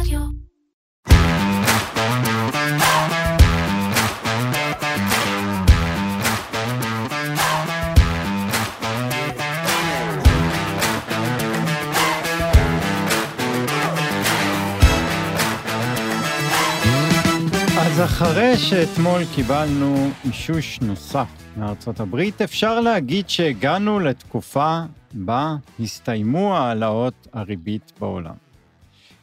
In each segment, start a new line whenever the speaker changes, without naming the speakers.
רדיו.
אז אחרי שאתמול קיבלנו אישוש נוסף מארצות הברית, אפשר להגיד שהגענו לתקופה בה הסתיימו העלאות הריבית בעולם.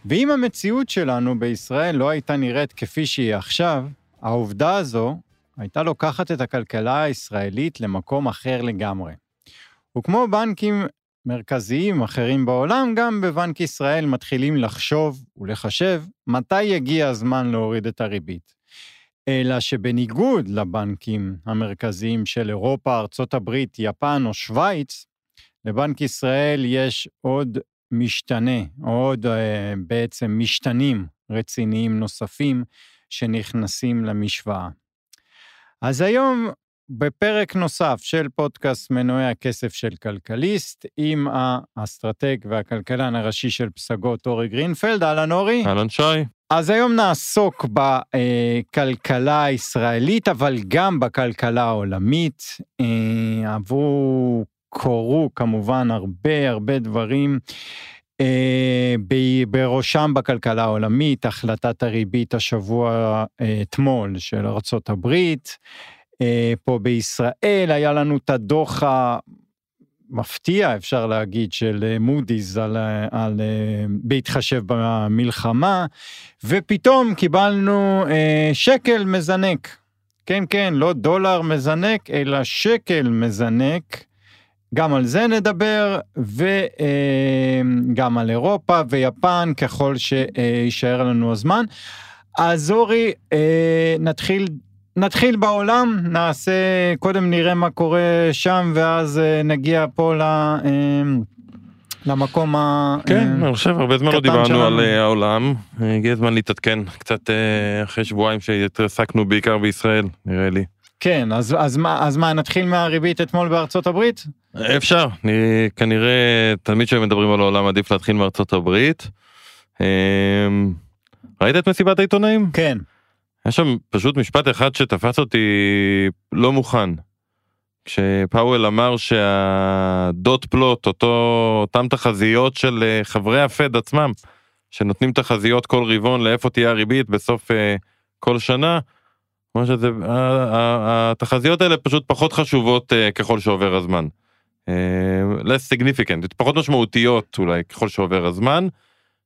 ואם המציאות שלנו בישראל לא הייתה נראית כפי שהיא עכשיו, העובדה הזו הייתה לוקחת את הכלכלה הישראלית למקום אחר לגמרי. וכמו בנקים מרכזיים אחרים בעולם, גם בבנק ישראל מתחילים לחשוב ולחשב מתי יגיע הזמן להוריד את הריבית. אלא שבניגוד לבנקים המרכזיים של אירופה, ארצות הברית, יפן או שווייץ, לבנק ישראל יש עוד משתנה, עוד אה, בעצם משתנים רציניים נוספים שנכנסים למשוואה. אז היום בפרק נוסף של פודקאסט מנועי הכסף של כלכליסט, עם האסטרטג והכלכלן הראשי של פסגות אורי גרינפלד. אהלן אורי.
אהלן שי.
אז היום נעסוק בכלכלה הישראלית, אבל גם בכלכלה העולמית. אה, עברו, קורו כמובן הרבה הרבה דברים. אה, בראשם בכלכלה העולמית, החלטת הריבית השבוע אה, אתמול של ארצות הברית. פה בישראל היה לנו את הדוח המפתיע, אפשר להגיד, של מודי'ס על, על, בהתחשב במלחמה, ופתאום קיבלנו שקל מזנק. כן, כן, לא דולר מזנק, אלא שקל מזנק. גם על זה נדבר, וגם על אירופה ויפן, ככל שיישאר לנו הזמן. אז אורי, נתחיל נתחיל בעולם, נעשה, קודם נראה מה קורה שם, ואז נגיע פה ל... למקום ה...
כן, אני חושב, הרבה זמן לא דיברנו על העולם, הגיע הזמן להתעדכן קצת אחרי שבועיים שהתעסקנו בעיקר בישראל, נראה לי.
כן, אז, אז, מה, אז מה, נתחיל מהריבית אתמול בארצות הברית?
אפשר, אני, כנראה תמיד כשמדברים על העולם עדיף להתחיל מארצות הברית. ראית את מסיבת העיתונאים?
כן.
היה שם פשוט משפט אחד שתפס אותי לא מוכן. כשפאוול אמר שהדוט פלוט, אותו, אותם תחזיות של חברי הפד עצמם, שנותנים תחזיות כל רבעון לאיפה תהיה הריבית בסוף uh, כל שנה, מה שזה, התחזיות האלה פשוט פחות חשובות uh, ככל שעובר הזמן. Uh, less significant, פחות משמעותיות אולי ככל שעובר הזמן,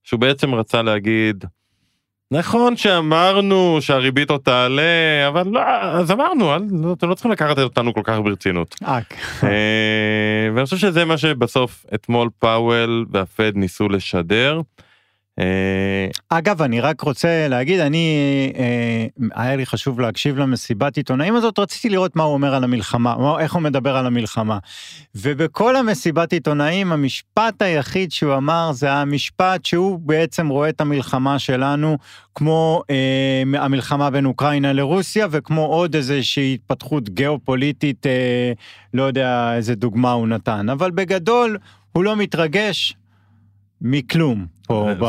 שהוא בעצם רצה להגיד, נכון שאמרנו שהריבית עוד תעלה, אבל לא, אז אמרנו, לא, אתם לא צריכים לקחת אותנו כל כך ברצינות. ואני חושב שזה מה שבסוף אתמול פאוול והפד ניסו לשדר.
אגב, אני רק רוצה להגיד, אני, היה לי חשוב להקשיב למסיבת עיתונאים הזאת, רציתי לראות מה הוא אומר על המלחמה, איך הוא מדבר על המלחמה. ובכל המסיבת עיתונאים, המשפט היחיד שהוא אמר זה המשפט שהוא בעצם רואה את המלחמה שלנו כמו אה, המלחמה בין אוקראינה לרוסיה, וכמו עוד איזושהי התפתחות גיאופוליטית, אה, לא יודע איזה דוגמה הוא נתן, אבל בגדול הוא לא מתרגש. מכלום פה ב...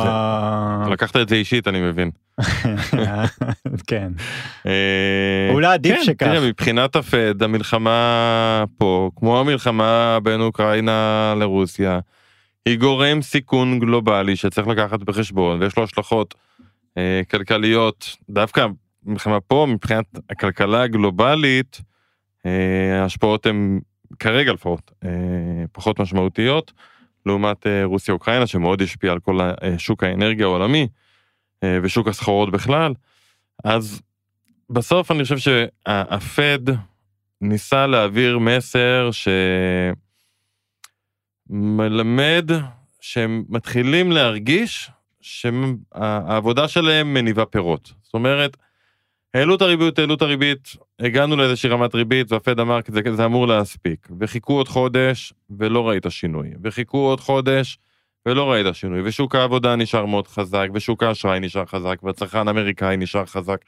לקחת את זה אישית אני מבין.
כן. אולי עדיף
כן,
שכך.
תראה, מבחינת הפד המלחמה פה כמו המלחמה בין אוקראינה לרוסיה היא גורם סיכון גלובלי שצריך לקחת בחשבון ויש לו השלכות אה, כלכליות דווקא מלחמה פה מבחינת הכלכלה הגלובלית אה, ההשפעות הן כרגע לפחות אה, פחות משמעותיות. לעומת רוסיה אוקראינה שמאוד השפיע על כל שוק האנרגיה העולמי ושוק הסחורות בכלל. אז בסוף אני חושב שהפד ניסה להעביר מסר שמלמד שהם מתחילים להרגיש שהעבודה שלהם מניבה פירות. זאת אומרת, העלו את הריבית, העלו את הריבית, הגענו לאיזושהי רמת ריבית והפד אמר זה, זה אמור להספיק. וחיכו עוד חודש ולא ראית שינוי. וחיכו עוד חודש ולא ראית שינוי. ושוק העבודה נשאר מאוד חזק, ושוק האשראי נשאר חזק, והצרכן האמריקאי נשאר חזק.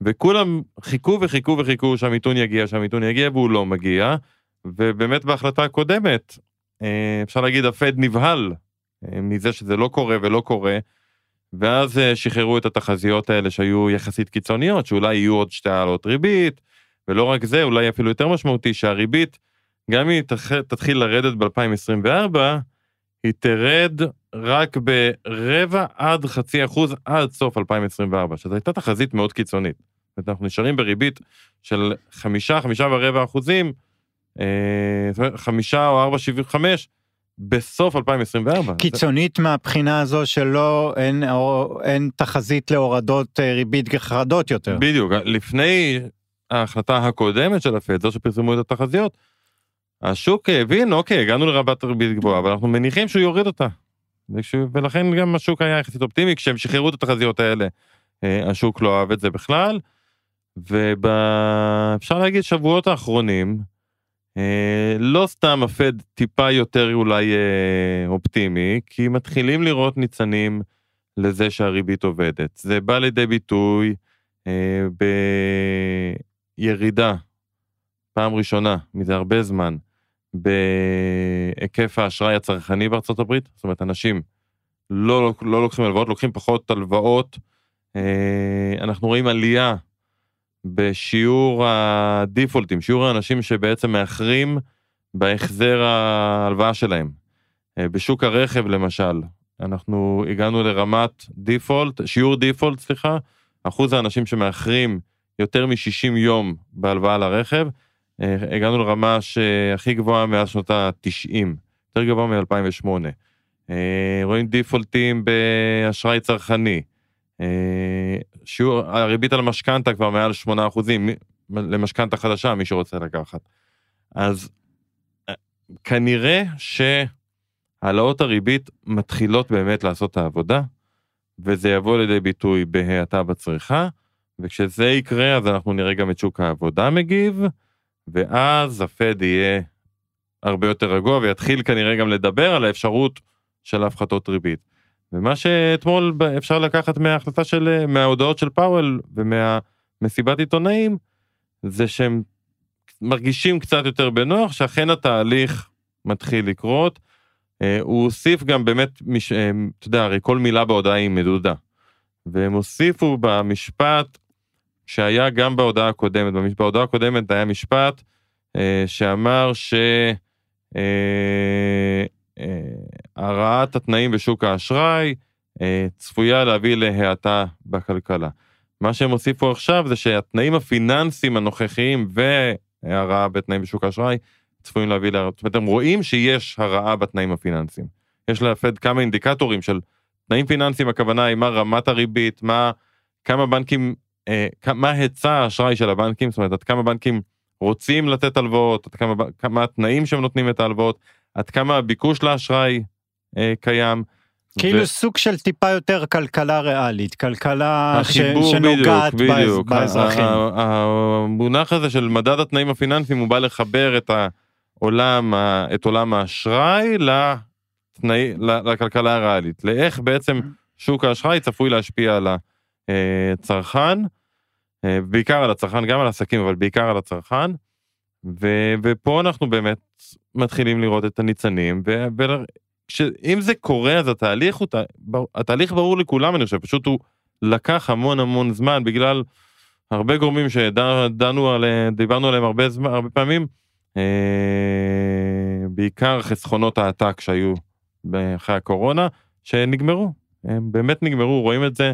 וכולם חיכו וחיכו וחיכו שהמיתון יגיע, שהמיתון יגיע, והוא לא מגיע. ובאמת בהחלטה הקודמת, אפשר להגיד הפד נבהל מזה שזה לא קורה ולא קורה. ואז אה, שחררו את התחזיות האלה שהיו יחסית קיצוניות, שאולי יהיו עוד שתי העלות ריבית, ולא רק זה, אולי אפילו יותר משמעותי, שהריבית, גם אם היא תתחיל לרדת ב-2024, היא תרד רק ברבע עד חצי אחוז עד סוף 2024, שזו הייתה תחזית מאוד קיצונית. זאת אומרת, אנחנו נשארים בריבית של חמישה, חמישה ורבע אחוזים, אה, חמישה או ארבע שבעים וחמש, בסוף 2024.
קיצונית זה... מהבחינה הזו שלא, אין, או, אין תחזית להורדות אה, ריבית חרדות יותר.
בדיוק, לפני ההחלטה הקודמת של הפד, זו שפרסמו את התחזיות, השוק הבין, אוקיי, הגענו לרבת ריבית גבוהה, אבל אנחנו מניחים שהוא יוריד אותה. ולכן גם השוק היה יחסית אופטימי, כשהם שחררו את התחזיות האלה, אה, השוק לא אהב את זה בכלל. ואפשר להגיד שבועות האחרונים, אה, לא סתם הפד טיפה יותר אולי אה, אופטימי, כי מתחילים לראות ניצנים לזה שהריבית עובדת. זה בא לידי ביטוי בירידה, פעם ראשונה, מזה הרבה זמן, בהיקף האשראי הצרכני בארצות הברית, זאת אומרת, אנשים לא, לא לוקחים הלוואות, לוקחים פחות הלוואות. אה, אנחנו רואים עלייה בשיעור הדיפולטים, שיעור האנשים שבעצם מאחרים בהחזר ההלוואה שלהם. אה, בשוק הרכב למשל, אנחנו הגענו לרמת דיפולט, שיעור דיפולט, סליחה, אחוז האנשים שמאחרים יותר מ-60 יום בהלוואה לרכב, אה, הגענו לרמה שהכי גבוהה מאז שנות ה-90, יותר גבוה מ-2008. אה, רואים דיפולטים באשראי צרכני. אה, שיעור, הריבית על משכנתה כבר מעל 8 אחוזים, למשכנתה חדשה, מי שרוצה לקחת. אז כנראה שהעלאות הריבית מתחילות באמת לעשות את העבודה, וזה יבוא לידי ביטוי בהאטה בצריכה, וכשזה יקרה אז אנחנו נראה גם את שוק העבודה מגיב, ואז הפד יהיה הרבה יותר רגוע ויתחיל כנראה גם לדבר על האפשרות של הפחתות ריבית. ומה שאתמול אפשר לקחת מההחלטה של, מההודעות של פאוול ומהמסיבת עיתונאים, זה שהם מרגישים קצת יותר בנוח, שאכן התהליך מתחיל לקרות. אה, הוא הוסיף גם באמת, מש... אה, אתה יודע, הרי כל מילה בהודעה היא מדודה. והם הוסיפו במשפט שהיה גם בהודעה הקודמת, בהודעה הקודמת היה משפט אה, שאמר ש... אה, הרעת התנאים בשוק האשראי אה, צפויה להביא להאטה בכלכלה. מה שהם הוסיפו עכשיו זה שהתנאים הפיננסיים הנוכחיים והרעה בתנאים בשוק האשראי צפויים להביא לה... זאת אומרת, הם רואים שיש הרעה בתנאים הפיננסיים. יש לפד כמה אינדיקטורים של תנאים פיננסיים, הכוונה היא מה רמת הריבית, מה, כמה בנקים, אה, מה היצע האשראי של הבנקים, זאת אומרת, עד כמה בנקים רוצים לתת הלוואות, עד כמה, כמה התנאים שהם נותנים את ההלוואות, עד כמה הביקוש לאשראי אה, קיים.
כאילו ו... סוג של טיפה יותר כלכלה ריאלית, כלכלה ש... שנוגעת בדיוק, בדיוק. באזרחים.
המונח הזה של מדד התנאים הפיננסיים הוא בא לחבר את העולם, את עולם האשראי לתנאי, לכלכלה הריאלית, לאיך בעצם שוק האשראי צפוי להשפיע על הצרכן, אה, בעיקר על הצרכן, גם על עסקים, אבל בעיקר על הצרכן. ו, ופה אנחנו באמת מתחילים לראות את הניצנים, ואם זה קורה אז התהליך הוא, התהליך ברור לכולם אני חושב, פשוט הוא לקח המון המון זמן בגלל הרבה גורמים שדנו עליהם, דיברנו עליהם הרבה זמן, הרבה פעמים, אה, בעיקר חסכונות העתק שהיו אחרי הקורונה, שנגמרו, הם באמת נגמרו, רואים את זה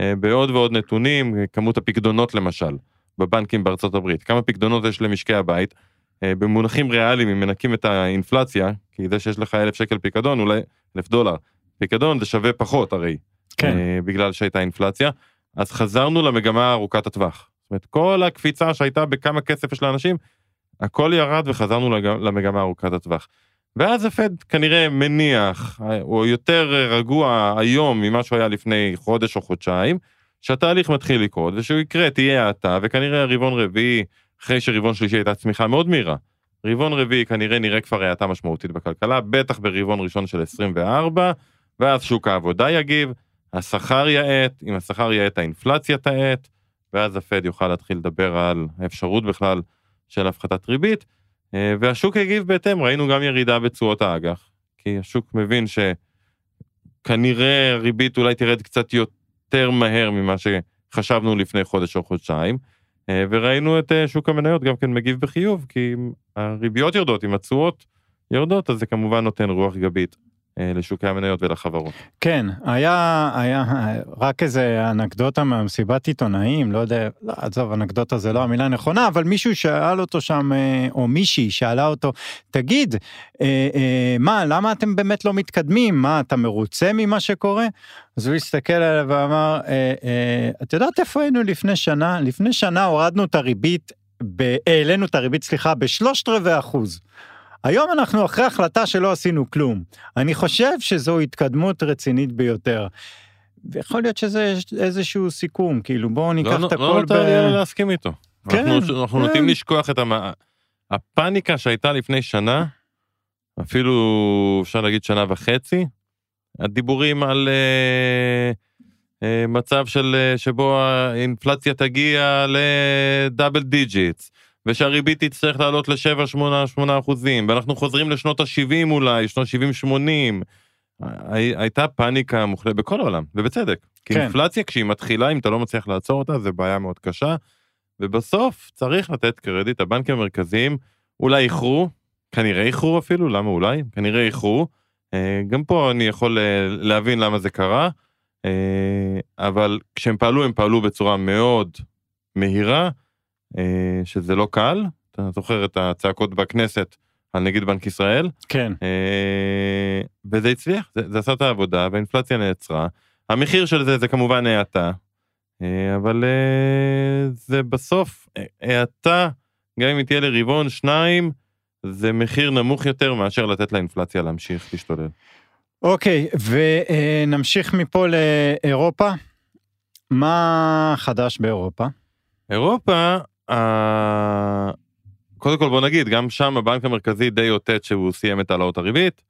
אה, בעוד ועוד נתונים, כמות הפקדונות למשל. בבנקים בארצות הברית, כמה פקדונות יש למשקי הבית, אה, במונחים ריאליים אם מנקים את האינפלציה, כי זה שיש לך אלף שקל פיקדון אולי אלף דולר, פיקדון זה שווה פחות הרי, כן. אה, בגלל שהייתה אינפלציה, אז חזרנו למגמה ארוכת הטווח. זאת אומרת כל הקפיצה שהייתה בכמה כסף יש לאנשים, הכל ירד וחזרנו למגמה ארוכת הטווח. ואז הפד כנראה מניח, הוא יותר רגוע היום ממה שהוא היה לפני חודש או חודשיים, שהתהליך מתחיל לקרות ושהוא יקרה תהיה האטה וכנראה רבעון רביעי אחרי שרבעון שלישי הייתה צמיחה מאוד מהירה. רבעון רביעי כנראה נראה כבר האטה משמעותית בכלכלה בטח ברבעון ראשון של 24 ואז שוק העבודה יגיב השכר יאט אם השכר יאט האינפלציה תאט ואז הפד יוכל להתחיל לדבר על האפשרות בכלל של הפחתת ריבית אה, והשוק יגיב בהתאם ראינו גם ירידה בתשואות האג"ח כי השוק מבין ש... כנראה הריבית אולי תרד קצת יותר מהר ממה שחשבנו לפני חודש או חודשיים. אה, וראינו את אה, שוק המניות גם כן מגיב בחיוב, כי אם הריביות יורדות, אם התשואות יורדות, אז זה כמובן נותן רוח גבית לשוקי המניות ולחברות.
כן, היה, היה רק איזה אנקדוטה מהמסיבת עיתונאים, לא יודע, לא, עזוב, אנקדוטה זה לא המילה הנכונה, אבל מישהו שאל אותו שם, אה, או מישהי שאלה אותו, תגיד, אה, אה, מה, למה אתם באמת לא מתקדמים? מה, אתה מרוצה ממה שקורה? אז הוא הסתכל עליה ואמר, אה, אה, את יודעת איפה היינו לפני שנה? לפני שנה הורדנו את הריבית, העלינו את הריבית, סליחה, בשלושת רבעי אחוז. היום אנחנו אחרי החלטה שלא עשינו כלום. אני חושב שזו התקדמות רצינית ביותר. ויכול להיות שזה איזשהו סיכום, כאילו בואו ניקח לא, את הכל
לא ב... לא נותר לי להסכים איתו. כן, אנחנו, אנחנו כן. נוטים לשכוח את המ... הפאניקה שהייתה לפני שנה, אפילו אפשר להגיד שנה וחצי, הדיבורים על uh, מצב של, uh, שבו האינפלציה תגיע ל double digits, ושהריבית תצטרך לעלות ל-7-8 אחוזים, ואנחנו חוזרים לשנות ה-70 אולי, שנות 70-80. הייתה פאניקה מוחלטת בכל העולם, ובצדק. כי כן. אינפלציה, כשהיא מתחילה, אם אתה לא מצליח לעצור אותה, זה בעיה מאוד קשה. ובסוף צריך לתת קרדיט, הבנקים המרכזיים אולי איחרו, כנראה איחרו אפילו, למה אולי? כנראה איחרו. אה, גם פה אני יכול אה, להבין למה זה קרה, אה, אבל כשהם פעלו, הם פעלו בצורה מאוד מהירה, שזה לא קל, אתה זוכר את הצעקות בכנסת על נגיד בנק ישראל?
כן.
אה, וזה הצליח, זה, זה עשה את העבודה והאינפלציה נעצרה. המחיר של זה זה כמובן האטה, אה, אבל זה בסוף האטה, גם אם היא תהיה לרבעון, שניים, זה מחיר נמוך יותר מאשר לתת לאינפלציה להמשיך להשתולל.
אוקיי, ונמשיך מפה לאירופה. מה חדש באירופה?
אירופה, קודם כל בוא נגיד, גם שם הבנק המרכזי די אותת שהוא סיים את העלאות הריבית.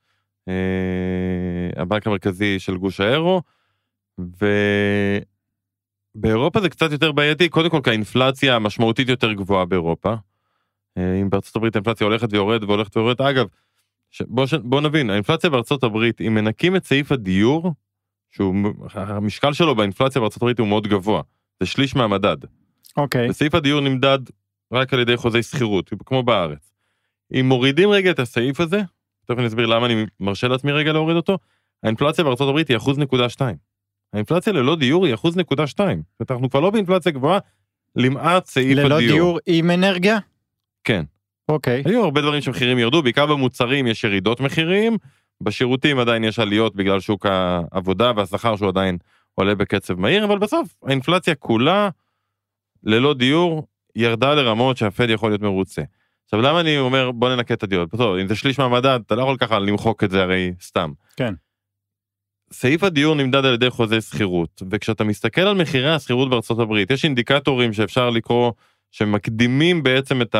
אה, הבנק המרכזי של גוש האירו. ובאירופה זה קצת יותר בעייתי, קודם כל כי האינפלציה המשמעותית יותר גבוהה באירופה. אה, אם בארצות הברית האינפלציה הולכת ויורדת והולכת ויורדת, אגב, בוא, בוא נבין, האינפלציה בארצות הברית, אם מנקים את סעיף הדיור, שהוא, המשקל שלו באינפלציה בארצות הברית הוא מאוד גבוה, זה שליש מהמדד.
אוקיי. Okay.
וסעיף הדיור נמדד רק על ידי חוזי שכירות, כמו בארץ. אם מורידים רגע את הסעיף הזה, תכף אני אסביר למה אני מרשה לעצמי רגע להוריד אותו, האינפלציה בארצות הברית היא אחוז נקודה שתיים. האינפלציה ללא דיור היא אחוז נקודה שתיים. זאת אומרת, אנחנו כבר לא באינפלציה גבוהה, למעט סעיף
ללא
הדיור.
ללא דיור עם אנרגיה?
כן.
אוקיי.
היו הרבה דברים שמחירים ירדו, בעיקר במוצרים יש ירידות מחירים, בשירותים עדיין יש עליות בגלל שוק העבודה והשכר שהוא עדיין עולה בקצב מהיר, אבל בסוף האינפלציה כולה ללא דיור ירדה לרמות שהפד יכול להיות מרוצה. עכשיו למה אני אומר בוא ננקה את הדיור, בסדר, אם זה שליש מהמדד אתה לא יכול ככה למחוק את זה הרי סתם.
כן.
סעיף הדיור נמדד על ידי חוזה שכירות וכשאתה מסתכל על מחירי השכירות בארצות הברית יש אינדיקטורים שאפשר לקרוא שמקדימים בעצם את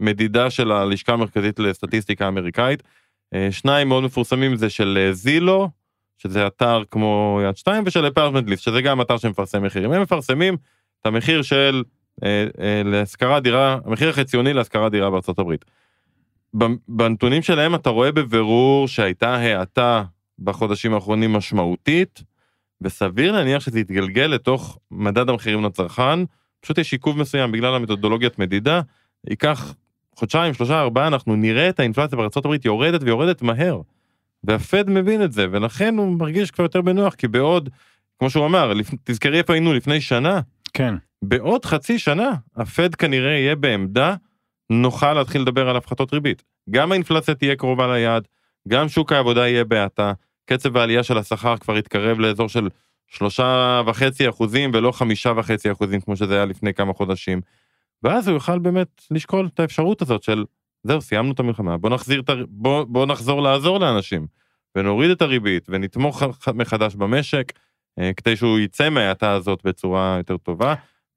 המדידה של הלשכה המרכזית לסטטיסטיקה אמריקאית. אה, שניים מאוד מפורסמים זה של אה, זילו שזה אתר כמו יד שתיים ושל אפרטמנט ליסט שזה גם אתר שמפרסם מחירים הם מפרסמים את המחיר של אה, אה, להשכרת דירה, המחיר החציוני להשכרת דירה בארצות הברית. בנתונים שלהם אתה רואה בבירור שהייתה האטה בחודשים האחרונים משמעותית, וסביר להניח שזה יתגלגל לתוך מדד המחירים לצרכן, פשוט יש עיכוב מסוים בגלל המתודולוגיית מדידה, ייקח חודשיים, שלושה, ארבעה, אנחנו נראה את האינפלציה הברית יורדת ויורדת מהר. והפד מבין את זה, ולכן הוא מרגיש כבר יותר בנוח, כי בעוד, כמו שהוא אמר. תזכרי איפה היינו לפני שנה.
כן.
בעוד חצי שנה הפד כנראה יהיה בעמדה נוכל להתחיל לדבר על הפחתות ריבית. גם האינפלציה תהיה קרובה ליעד, גם שוק העבודה יהיה בהאטה, קצב העלייה של השכר כבר יתקרב לאזור של שלושה וחצי אחוזים ולא חמישה וחצי אחוזים כמו שזה היה לפני כמה חודשים. ואז הוא יוכל באמת לשקול את האפשרות הזאת של זהו סיימנו את המלחמה בוא נחזיר את בוא, בוא נחזור לעזור לאנשים ונוריד את הריבית ונתמוך מחדש במשק כדי שהוא יצא מההאטה הזאת בצורה יותר טובה.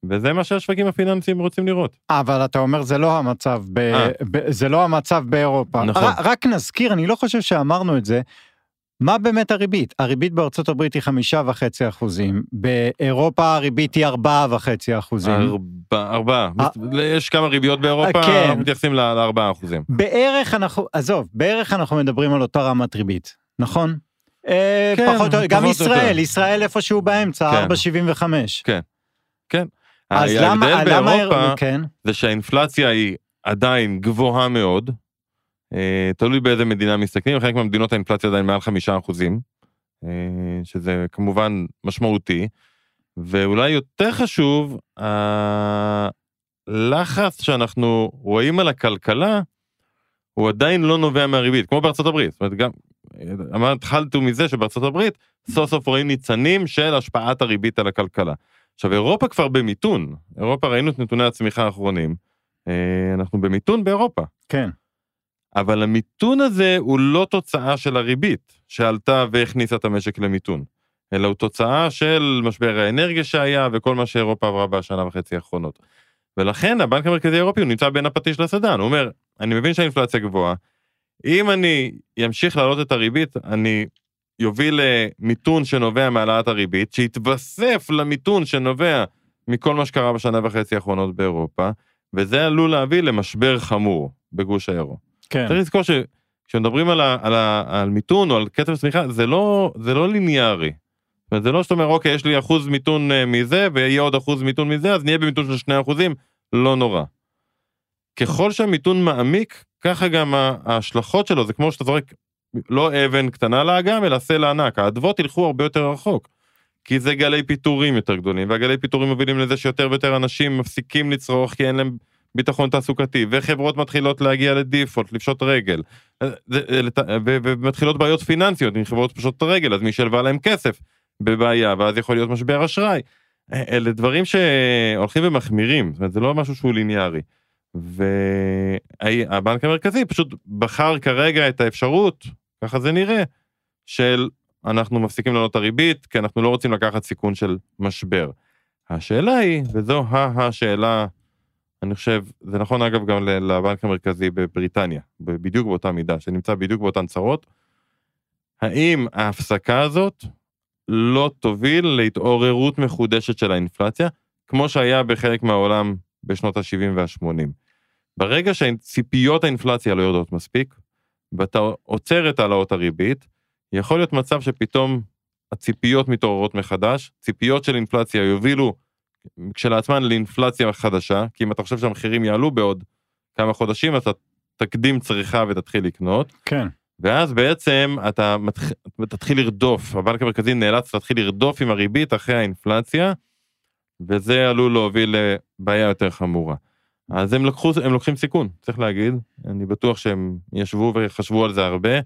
וזה מה שהשווקים הפיננסיים רוצים לראות.
אבל אתה אומר זה לא המצב, ב... אה. ב... זה לא המצב באירופה.
נכון.
ר... רק נזכיר, אני לא חושב שאמרנו את זה, מה באמת הריבית? הריבית בארצות הברית היא חמישה וחצי אחוזים, באירופה הריבית היא ארבעה וחצי אחוזים.
ארבעה, ארבעה, אה. יש כמה ריביות באירופה, כן. מתייחסים לארבעה אחוזים.
בערך אנחנו, עזוב, בערך אנחנו מדברים על אותה רמת ריבית, נכון? אה,
כן,
פחות,
פחות
גם ישראל,
יותר.
ישראל איפשהו באמצע,
כן.
4.75.
כן.
אז למה,
ההבדל
למה,
באירופה
כן,
זה שהאינפלציה היא עדיין גבוהה מאוד, אה, תלוי באיזה מדינה מסתכלים, בחלק מהמדינות האינפלציה עדיין מעל חמישה אחוזים, אה, שזה כמובן משמעותי, ואולי יותר חשוב, הלחץ שאנחנו רואים על הכלכלה, הוא עדיין לא נובע מהריבית, כמו בארצות הברית. זאת אומרת, גם, אמרת, התחלתי מזה שבארצות הברית, סוף סוף רואים ניצנים של השפעת הריבית על הכלכלה. עכשיו, אירופה כבר במיתון, אירופה ראינו את נתוני הצמיחה האחרונים, אה, אנחנו במיתון באירופה.
כן,
אבל המיתון הזה הוא לא תוצאה של הריבית שעלתה והכניסה את המשק למיתון, אלא הוא תוצאה של משבר האנרגיה שהיה וכל מה שאירופה עברה בשנה וחצי האחרונות. ולכן הבנק המרכזי האירופי הוא נמצא בין הפטיש לסדן, הוא אומר, אני מבין שהאינפלציה גבוהה, אם אני אמשיך להעלות את הריבית, אני יוביל למיתון שנובע מהעלאת הריבית, שיתווסף למיתון שנובע מכל מה שקרה בשנה וחצי האחרונות באירופה, וזה עלול להביא למשבר חמור בגוש האירו.
כן,
צריך לזכור שכשמדברים על, ה, על, ה, על מיתון או על קצב צמיחה, זה לא, זה לא ליניארי. זה לא שאתה אומר, אוקיי, יש לי אחוז מיתון אה, מזה, ויהיה עוד אחוז מיתון מזה, אז נהיה במיתון של שני אחוזים, לא נורא. ככל שהמיתון מעמיק, ככה גם ההשלכות שלו, זה כמו שאתה זורק לא אבן קטנה לאגם, אלא סלע ענק. האדוות ילכו הרבה יותר רחוק. כי זה גלי פיטורים יותר גדולים, והגלי פיטורים מובילים לזה שיותר ויותר אנשים מפסיקים לצרוך כי אין להם ביטחון תעסוקתי, וחברות מתחילות להגיע לדיפולט, לפשוט רגל, אה, אה, ו- ומתחילות בעיות פיננסיות, אם חברות פשוט רגל, אז מי שלווה להם כסף בבעיה, ואז יכול להיות משבר אשראי. אה, אלה דברים שהולכים ומחמירים, זאת אומרת, זה לא משהו שהוא ליניארי. והבנק המרכזי פשוט בחר כרגע את האפשרות, ככה זה נראה, של אנחנו מפסיקים לעלות את הריבית, כי אנחנו לא רוצים לקחת סיכון של משבר. השאלה היא, וזו השאלה, אני חושב, זה נכון אגב גם לבנק המרכזי בבריטניה, בדיוק באותה מידה, שנמצא בדיוק באותן צרות, האם ההפסקה הזאת לא תוביל להתעוררות מחודשת של האינפלציה, כמו שהיה בחלק מהעולם בשנות ה-70 וה-80. ברגע שציפיות האינפלציה לא יורדות מספיק, ואתה עוצר את העלאות הריבית, יכול להיות מצב שפתאום הציפיות מתעוררות מחדש, ציפיות של אינפלציה יובילו כשלעצמן לאינפלציה חדשה, כי אם אתה חושב שהמחירים יעלו בעוד כמה חודשים, אתה תקדים צריכה ותתחיל לקנות,
כן,
ואז בעצם אתה מתח... תתחיל לרדוף, הבנק המרכזי נאלץ להתחיל לרדוף עם הריבית אחרי האינפלציה, וזה עלול להוביל לבעיה יותר חמורה. אז הם, לקחו, הם לוקחים סיכון, צריך להגיד, אני בטוח שהם ישבו וחשבו על זה הרבה,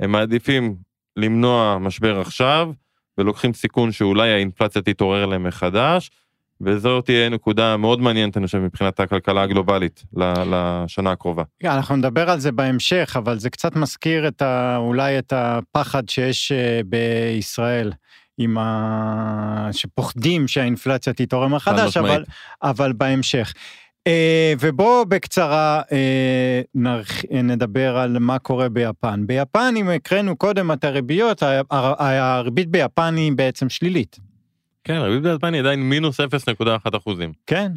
הם מעדיפים למנוע משבר עכשיו, ולוקחים סיכון שאולי האינפלציה תתעורר להם מחדש, וזו תהיה נקודה מאוד מעניינת, אני חושב, מבחינת הכלכלה הגלובלית לשנה הקרובה.
כן, אנחנו נדבר על זה בהמשך, אבל זה קצת מזכיר את ה, אולי את הפחד שיש אה, בישראל, עם ה... שפוחדים שהאינפלציה תתעורר מחדש. אבל, אבל בהמשך. אה, ובואו בקצרה אה. נדבר על מה קורה ביפן. ביפן, אם הקראנו קודם את הריביות, הריבית ביפן היא בעצם שלילית,
כן, הריבית ביפן היא עדיין מינוס 0.1 אחוזים.
כן?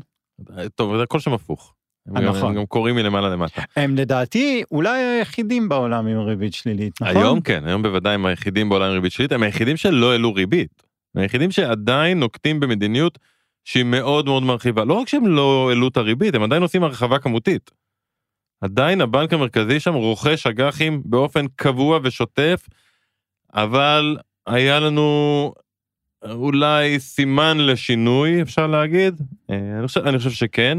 טוב, זה הכל שם הפוך. הם גם-
נכון.
הם גם קוראים מלמעלה למטה.
הם לדעתי אולי היחידים בעולם עם ריבית שלילית, נכון?
היום כן, היום בוודאי הם היחידים בעולם עם ריבית שלילית, הם היחידים שלא העלו ריבית. הם היחידים שעדיין נוקטים במדיניות שהיא מאוד מאוד מרחיבה. לא רק שהם לא העלו את הריבית, הם עדיין עושים הרחבה כמותית. עדיין הבנק המרכזי שם רוכש אג"חים באופן קבוע ושוטף, אבל היה לנו אולי סימן לשינוי, אפשר להגיד. אה, אני חושב, אני חושב שכן.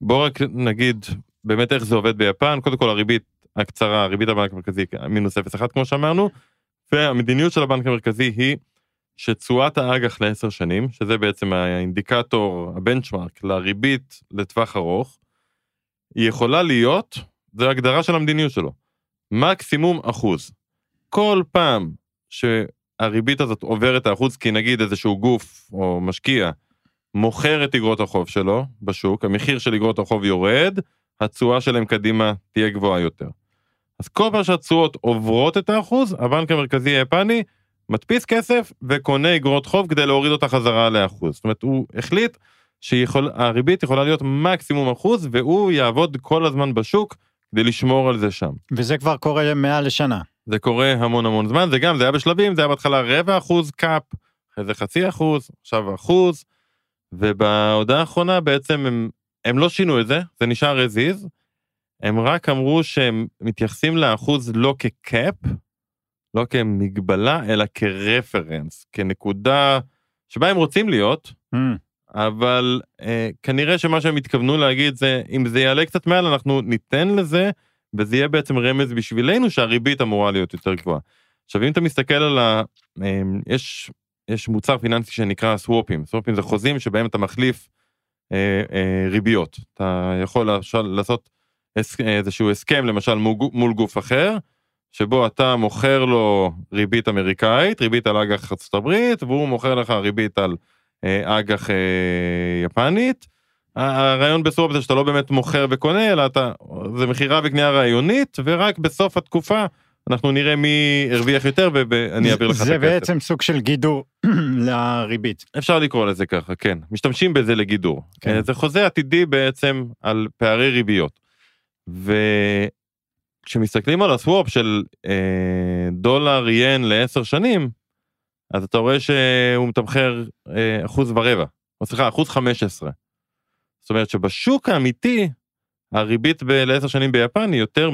בוא רק נגיד באמת איך זה עובד ביפן. קודם כל הריבית הקצרה, ריבית הבנק המרכזי מינוס 0.1 כמו שאמרנו, והמדיניות של הבנק המרכזי היא שתשואת האג"ח לעשר שנים, שזה בעצם האינדיקטור, הבנצ'מארק לריבית לטווח ארוך, היא יכולה להיות, זו הגדרה של המדיניות שלו, מקסימום אחוז. כל פעם שהריבית הזאת עוברת האחוז, כי נגיד איזשהו גוף או משקיע מוכר את אגרות החוב שלו בשוק, המחיר של אגרות החוב יורד, התשואה שלהם קדימה תהיה גבוהה יותר. אז כל פעם שהתשואות עוברות את האחוז, הבנק המרכזי היפני מדפיס כסף וקונה אגרות חוב כדי להוריד אותה חזרה לאחוז. זאת אומרת, הוא החליט שהריבית יכולה להיות מקסימום אחוז, והוא יעבוד כל הזמן בשוק כדי לשמור על זה שם.
וזה כבר קורה מעל לשנה.
זה קורה המון המון זמן, זה גם, זה היה בשלבים, זה היה בהתחלה רבע אחוז קאפ, אחרי זה חצי אחוז, עכשיו אחוז, ובהודעה האחרונה בעצם הם, הם לא שינו את זה, זה נשאר as is, הם רק אמרו שהם מתייחסים לאחוז לא כקאפ, לא כמגבלה, אלא כרפרנס, כנקודה שבה הם רוצים להיות,
Mm,
אבל אה, כנראה שמה שהם התכוונו להגיד זה, אם זה יעלה קצת מעל, אנחנו ניתן לזה, וזה יהיה בעצם רמז בשבילנו שהריבית אמורה להיות יותר גבוהה. עכשיו, אם אתה מסתכל על ה... אה, יש, יש מוצר פיננסי שנקרא סוופים, סוופים זה חוזים שבהם אתה מחליף אה, אה, ריביות. אתה יכול לעשות איזשהו הסכם, למשל מול גוף אחר, שבו אתה מוכר לו ריבית אמריקאית, ריבית על אג"ח ארצות הברית, והוא מוכר לך ריבית על אה, אג"ח אה, יפנית. הרעיון בסוף זה שאתה לא באמת מוכר וקונה, אלא אתה, זה מכירה וקנייה רעיונית, ורק בסוף התקופה אנחנו נראה מי הרוויח יותר ואני אעביר לך את הכסף.
זה בעצם סוג של גידור לריבית.
אפשר לקרוא לזה ככה, כן. משתמשים בזה לגידור.
כן.
כן. זה חוזה עתידי בעצם על פערי ריביות. וכשמסתכלים על הסוואפ של אה, דולר ין לעשר שנים, אז אתה רואה שהוא מתמחר אה, אחוז ורבע, או סליחה, אחוז חמש עשרה. זאת אומרת שבשוק האמיתי, הריבית ב- לעשר שנים ביפן היא יותר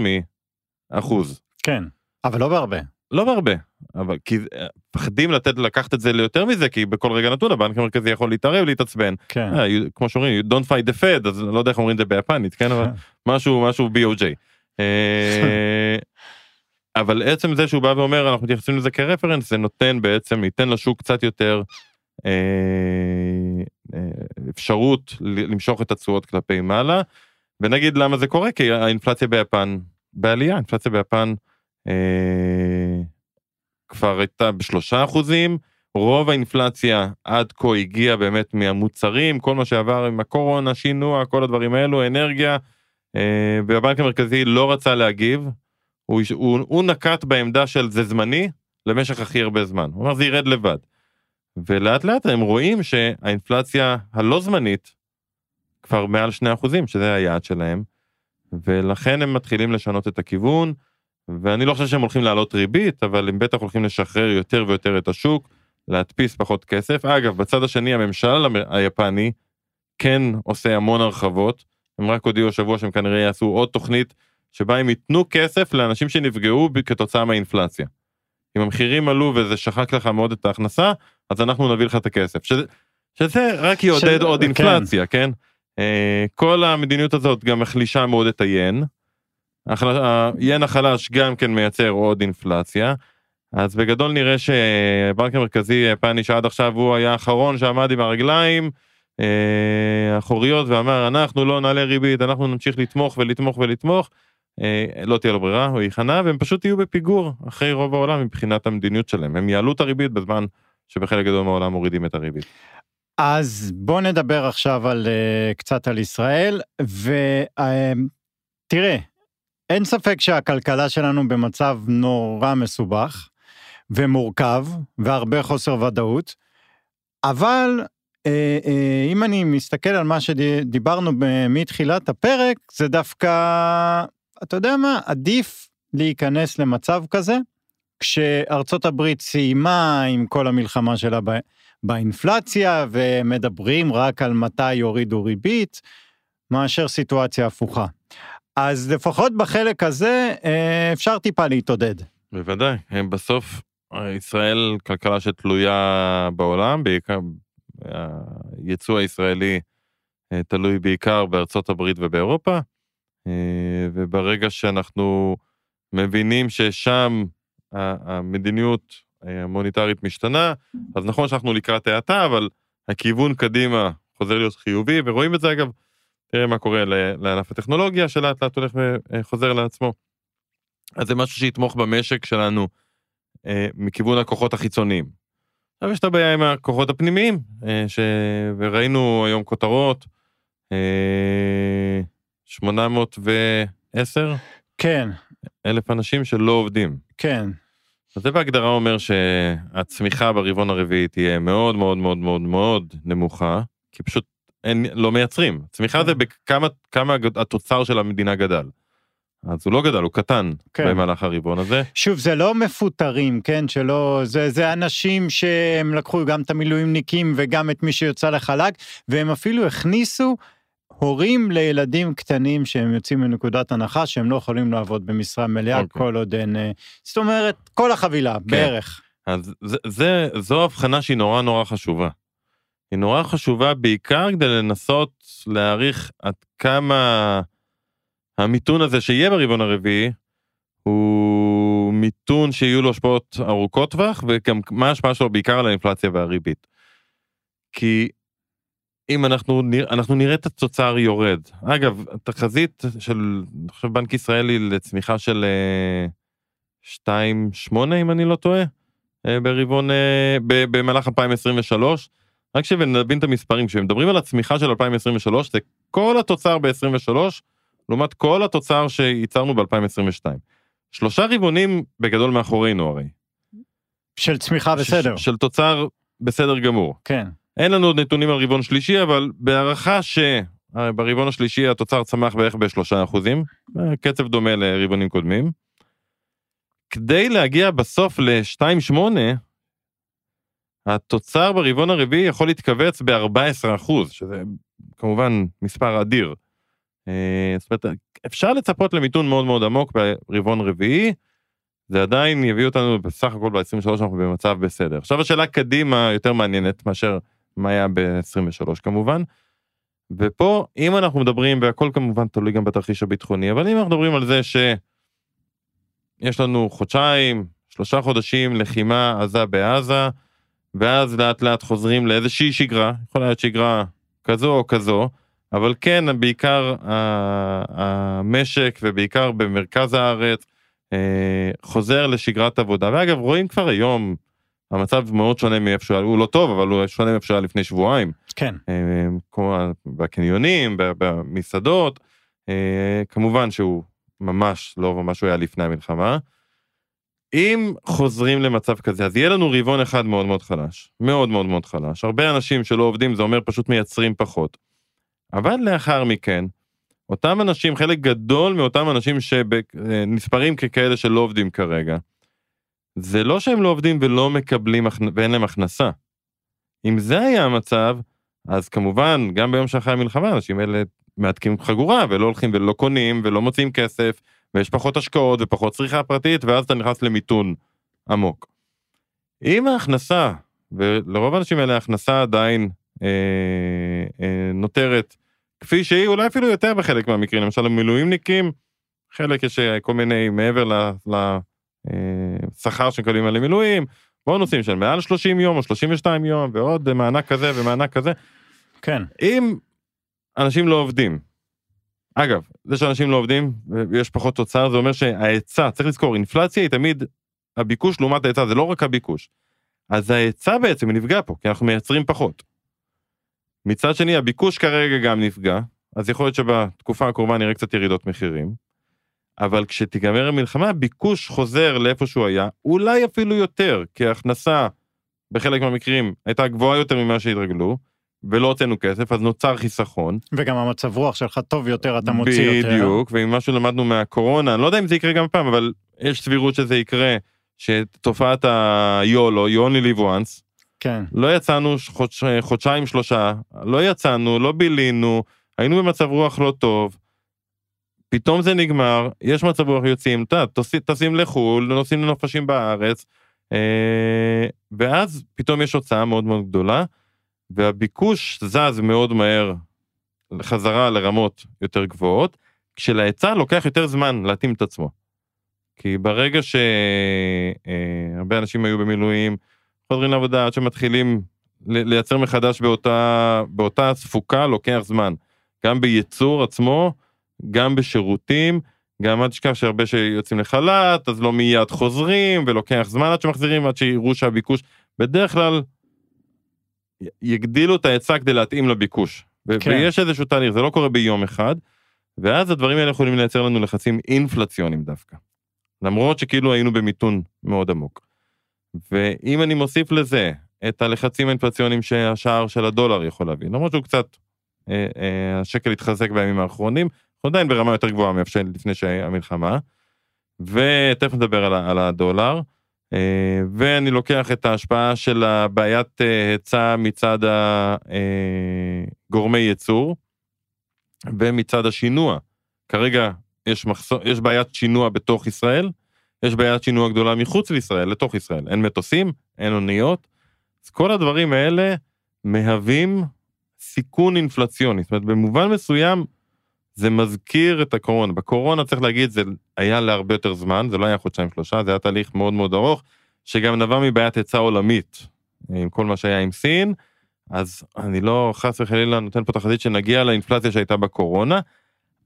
מאחוז.
כן, אבל לא בהרבה.
לא בהרבה, אבל כי אה, פחדים לתת לקחת את זה ליותר מזה כי בכל רגע נתון הבנק המרכזי יכול להתערב להתעצבן
כן.
אה, כמו שאומרים you don't fight the fed אז אני לא יודע איך אומרים את זה ביפנית כן אבל משהו משהו BOJ. אה, אבל עצם זה שהוא בא ואומר אנחנו מתייחסים לזה כרפרנס זה נותן בעצם ייתן לשוק קצת יותר אה, אה, אפשרות למשוך את התשואות כלפי מעלה. ונגיד למה זה קורה? כי האינפלציה ביפן בעלייה. האינפלציה ביפן אה, כבר הייתה בשלושה אחוזים. רוב האינפלציה עד כה הגיעה באמת מהמוצרים. כל מה שעבר עם הקורונה שינוע כל הדברים האלו אנרגיה והבנק המרכזי לא רצה להגיב. הוא, הוא, הוא נקט בעמדה של זה זמני למשך הכי הרבה זמן. הוא אמר זה ירד לבד. ולאט לאט הם רואים שהאינפלציה הלא זמנית כבר מעל שני אחוזים שזה היעד שלהם ולכן הם מתחילים לשנות את הכיוון ואני לא חושב שהם הולכים להעלות ריבית אבל הם בטח הולכים לשחרר יותר ויותר את השוק להדפיס פחות כסף. אגב בצד השני הממשל המ- היפני כן עושה המון הרחבות הם רק הודיעו השבוע שהם כנראה יעשו עוד תוכנית שבה הם ייתנו כסף לאנשים שנפגעו כתוצאה מהאינפלציה. אם המחירים עלו וזה שחק לך מאוד את ההכנסה אז אנחנו נביא לך את הכסף שזה, שזה רק יעודד
ש-
עוד
כן.
אינפלציה כן. אה, כל המדיניות הזאת גם מחלישה מאוד את היין. היין החלש גם כן מייצר עוד אינפלציה. אז בגדול נראה שהבנק המרכזי היפני שעד עכשיו הוא היה האחרון שעמד עם הרגליים האחוריות ואמר אנחנו לא נעלה ריבית אנחנו נמשיך לתמוך ולתמוך ולתמוך. אה, לא תהיה לו ברירה הוא ייכנע והם פשוט יהיו בפיגור אחרי רוב העולם מבחינת המדיניות שלהם הם יעלו את הריבית בזמן שבחלק גדול מהעולם מורידים את הריבית.
אז בוא נדבר עכשיו על uh, קצת על ישראל ותראה אין ספק שהכלכלה שלנו במצב נורא מסובך ומורכב והרבה חוסר ודאות אבל אה, אה, אם אני מסתכל על מה שדיברנו מתחילת הפרק זה דווקא אתה יודע מה עדיף להיכנס למצב כזה כשארצות הברית סיימה עם כל המלחמה שלה באינפלציה ומדברים רק על מתי יורידו ריבית, מאשר סיטואציה הפוכה. אז לפחות בחלק הזה אה, אפשר טיפה להתעודד.
בוודאי בסוף אה, ישראל כלכלה שתלויה בעולם בעיקר היצוא הישראלי אה, תלוי בעיקר בארצות הברית ובאירופה אה, וברגע שאנחנו מבינים ששם המדיניות אה, המוניטרית משתנה אז נכון שאנחנו לקראת האטה אבל הכיוון קדימה חוזר להיות חיובי ורואים את זה אגב תראה מה קורה לענף הטכנולוגיה שלאט לאט הולך וחוזר לעצמו. אז זה משהו שיתמוך במשק שלנו מכיוון הכוחות החיצוניים. עכשיו יש את הבעיה עם הכוחות הפנימיים, אה, ש... וראינו היום כותרות, אה, 810
כן,
אלף אנשים שלא עובדים.
כן,
אז זה בהגדרה אומר שהצמיחה ברבעון הרביעי תהיה מאוד מאוד מאוד מאוד מאוד נמוכה, כי פשוט אין, לא מייצרים. צמיחה זה בכמה כמה התוצר של המדינה גדל. אז הוא לא גדל, הוא קטן
כן.
במהלך הרבעון הזה.
שוב, זה לא מפוטרים, כן? שלא... זה, זה אנשים שהם לקחו גם את המילואימניקים וגם את מי שיוצא לחל"ת, והם אפילו הכניסו הורים לילדים קטנים שהם יוצאים מנקודת הנחה שהם לא יכולים לעבוד במשרה מלאה
אוקיי.
כל עוד אין... אה, זאת אומרת, כל החבילה, בערך.
אז זה, זה, זו הבחנה שהיא נורא נורא חשובה. היא נורא חשובה בעיקר כדי לנסות להעריך עד כמה המיתון הזה שיהיה ברבעון הרביעי, הוא מיתון שיהיו לו השפעות ארוכות טווח, וגם מה ההשפעה שלו בעיקר על האינפלציה והריבית. כי אם אנחנו, נרא, אנחנו נראה את התוצר יורד. אגב, התחזית של, אני חושב, בנק ישראל היא לצמיחה של אה, 2.8 אם אני לא טועה, אה, ברבעון, אה, במהלך 2023. רק שנבין את המספרים, כשמדברים על הצמיחה של 2023, זה כל התוצר ב-23, לעומת כל התוצר שייצרנו ב-2022. שלושה רבעונים בגדול מאחורינו הרי.
של צמיחה
ש-
בסדר,
של תוצר בסדר גמור.
כן.
אין לנו עוד נתונים על רבעון שלישי, אבל בהערכה שברבעון השלישי התוצר צמח בערך בשלושה אחוזים, קצב דומה לרבעונים קודמים. כדי להגיע בסוף ל-2.8, התוצר ברבעון הרביעי יכול להתכווץ ב-14 אחוז, שזה כמובן מספר אדיר. אה, זאת אומרת, אפשר לצפות למיתון מאוד מאוד עמוק ברבעון רביעי, זה עדיין יביא אותנו בסך הכל ב-23 אנחנו במצב בסדר. עכשיו השאלה קדימה יותר מעניינת מאשר מה היה ב-23 כמובן. ופה אם אנחנו מדברים והכל כמובן תלוי גם בתרחיש הביטחוני אבל אם אנחנו מדברים על זה שיש לנו חודשיים שלושה חודשים לחימה עזה בעזה ואז לאט לאט חוזרים לאיזושהי שגרה יכולה להיות שגרה כזו או כזו אבל כן בעיקר ה- המשק ובעיקר במרכז הארץ אה, חוזר לשגרת עבודה. ואגב רואים כבר היום המצב מאוד שונה מאיפה שהוא היה, הוא לא טוב אבל הוא שונה מאיפה שהיה לפני שבועיים.
כן,
אה, כמו בקניונים במסעדות. אה, כמובן שהוא ממש לא מה שהוא היה לפני המלחמה. אם חוזרים למצב כזה אז יהיה לנו רבעון אחד מאוד מאוד חלש. מאוד מאוד מאוד חלש. הרבה אנשים שלא עובדים זה אומר פשוט מייצרים פחות. אבל לאחר מכן אותם אנשים חלק גדול מאותם אנשים שנספרים ככאלה שלא עובדים כרגע. זה לא שהם לא עובדים ולא מקבלים ואין להם הכנסה. אם זה היה המצב אז כמובן גם ביום שאחרי המלחמה אנשים אלה מהדקים חגורה ולא הולכים ולא קונים ולא מוצאים כסף ויש פחות השקעות ופחות צריכה פרטית ואז אתה נכנס למיתון עמוק. אם ההכנסה ולרוב האנשים האלה ההכנסה עדיין אה, אה, נותרת כפי שהיא אולי אפילו יותר בחלק מהמקרים למשל המילואימניקים חלק יש אה, כל מיני מעבר לשכר שמקבלים על המילואים בונוסים של מעל 30 יום או 32 יום ועוד מענק כזה ומענק כזה
כן,
אם אנשים לא עובדים, אגב, זה שאנשים לא עובדים ויש פחות תוצר, זה אומר שההיצע, צריך לזכור, אינפלציה היא תמיד הביקוש לעומת ההיצע, זה לא רק הביקוש. אז ההיצע בעצם נפגע פה, כי אנחנו מייצרים פחות. מצד שני, הביקוש כרגע גם נפגע, אז יכול להיות שבתקופה הקרובה נראה קצת ירידות מחירים, אבל כשתיגמר המלחמה, הביקוש חוזר לאיפה שהוא היה, אולי אפילו יותר, כי ההכנסה בחלק מהמקרים הייתה גבוהה יותר ממה שהתרגלו, ולא הוצאנו כסף, אז נוצר חיסכון.
וגם המצב רוח שלך טוב יותר, אתה מוציא יותר.
בדיוק, ואם משהו למדנו מהקורונה, אני לא יודע אם זה יקרה גם פעם, אבל יש סבירות שזה יקרה, שתופעת היולו, you only live once,
כן,
לא יצאנו חודש, חודשיים שלושה, לא יצאנו, לא בילינו, היינו במצב רוח לא טוב, פתאום זה נגמר, יש מצב רוח יוצאים, אתה טסים לחו"ל, נוסעים לנופשים בארץ, אה, ואז פתאום יש הוצאה מאוד מאוד גדולה, והביקוש זז מאוד מהר חזרה לרמות יותר גבוהות, כשלהיצע לוקח יותר זמן להתאים את עצמו. כי ברגע שהרבה אנשים היו במילואים, חוזרים לעבודה עד שמתחילים לייצר מחדש באותה, באותה תפוקה לוקח זמן. גם בייצור עצמו, גם בשירותים, גם אל תשכח שהרבה שיוצאים לחל"ת, אז לא מיד חוזרים, ולוקח זמן עד שמחזירים, עד שיראו שהביקוש, בדרך כלל יגדילו את ההיצע כדי להתאים לביקוש.
כן.
ויש איזשהו תהליך, זה לא קורה ביום אחד, ואז הדברים האלה יכולים לייצר לנו לחצים אינפלציוניים דווקא. למרות שכאילו היינו במיתון מאוד עמוק. ואם אני מוסיף לזה את הלחצים האינפלציוניים שהשער של הדולר יכול להביא, למרות שהוא קצת, אה, אה, השקל התחזק בימים האחרונים, אנחנו עדיין ברמה יותר גבוהה מאפשר לפני שהמלחמה. ותכף נדבר על, על הדולר. אה, ואני לוקח את ההשפעה של הבעיית אה, היצע מצד הגורמי ייצור ומצד השינוע. כרגע יש, מחסור, יש בעיית שינוע בתוך ישראל, יש בעיית שינוע גדולה מחוץ לישראל, לתוך ישראל. אין מטוסים, אין אוניות. אז כל הדברים האלה מהווים סיכון אינפלציוני. זאת אומרת, במובן מסוים זה מזכיר את הקורונה. בקורונה צריך להגיד, זה היה להרבה יותר זמן, זה לא היה חודשיים שלושה, זה היה תהליך מאוד מאוד ארוך, שגם נבע מבעיית היצע עולמית, עם כל מה שהיה עם סין. אז אני לא חס וחלילה נותן פה תחזית שנגיע לאינפלציה שהייתה בקורונה,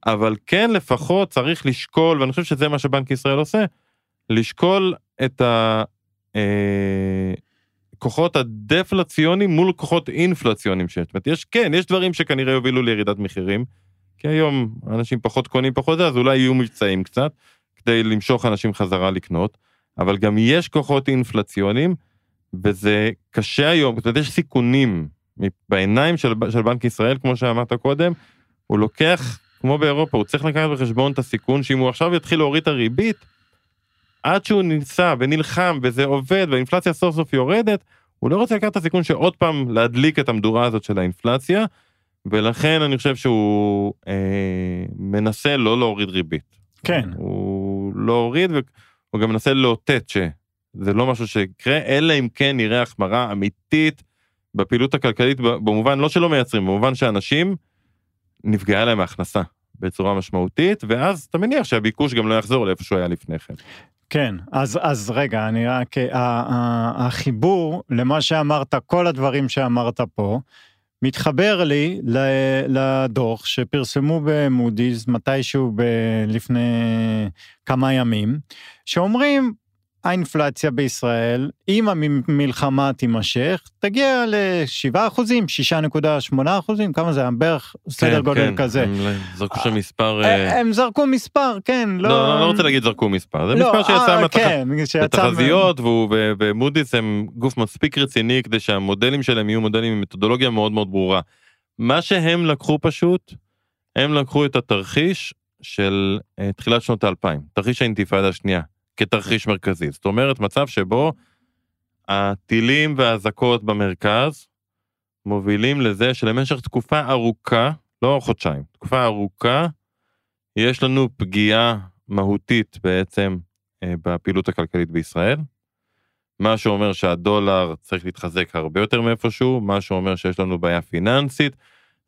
אבל כן לפחות צריך לשקול, ואני חושב שזה מה שבנק ישראל עושה, לשקול את הכוחות אה, הדפלציונים מול כוחות אינפלציונים שיש. זאת אומרת, יש, כן, יש דברים שכנראה יובילו לירידת מחירים, כי היום אנשים פחות קונים פחות זה, אז אולי יהיו מבצעים קצת, כדי למשוך אנשים חזרה לקנות, אבל גם יש כוחות אינפלציונים, וזה קשה היום, זאת אומרת, יש סיכונים בעיניים של, של בנק ישראל, כמו שאמרת קודם, הוא לוקח, כמו באירופה, הוא צריך לקחת בחשבון את הסיכון שאם הוא עכשיו יתחיל להוריד את הריבית, עד שהוא ניסה ונלחם וזה עובד והאינפלציה סוף סוף יורדת, הוא לא רוצה לקחת את הסיכון שעוד פעם להדליק את המדורה הזאת של האינפלציה, ולכן אני חושב שהוא אה, מנסה לא להוריד ריבית.
כן.
הוא לא הוריד והוא גם מנסה לאותת שזה לא משהו שיקרה, אלא אם כן נראה החמרה אמיתית בפעילות הכלכלית, במובן לא שלא מייצרים, במובן שאנשים נפגעה להם ההכנסה בצורה משמעותית, ואז אתה מניח שהביקוש גם לא יחזור לאיפה שהוא היה לפני כן.
כן, אז, אז רגע, אני רק, החיבור למה שאמרת, כל הדברים שאמרת פה, מתחבר לי לדוח שפרסמו במודי'ס מתישהו ב, לפני כמה ימים, שאומרים האינפלציה בישראל, אם המלחמה תימשך, תגיע ל-7 אחוזים, 6.8 אחוזים, כמה זה? בערך סדר כן, גודל
כן,
כזה.
הם זרקו שם מספר...
אה, אה, הם זרקו מספר, כן.
לא, לא, לא רוצה להגיד זרקו מספר, זה לא, מספר שיצא אה, כן, מהתחזיות, ומודי'ס הם גוף מספיק רציני כדי שהמודלים שלהם יהיו מודלים עם מתודולוגיה מאוד מאוד ברורה. מה שהם לקחו פשוט, הם לקחו את התרחיש של תחילת שנות האלפיים, תרחיש האינתיפאדה השנייה. כתרחיש מרכזי. זאת אומרת, מצב שבו הטילים והאזעקות במרכז מובילים לזה שלמשך תקופה ארוכה, לא חודשיים, תקופה ארוכה, יש לנו פגיעה מהותית בעצם אה, בפעילות הכלכלית בישראל. מה שאומר שהדולר צריך להתחזק הרבה יותר מאיפשהו, מה שאומר שיש לנו בעיה פיננסית,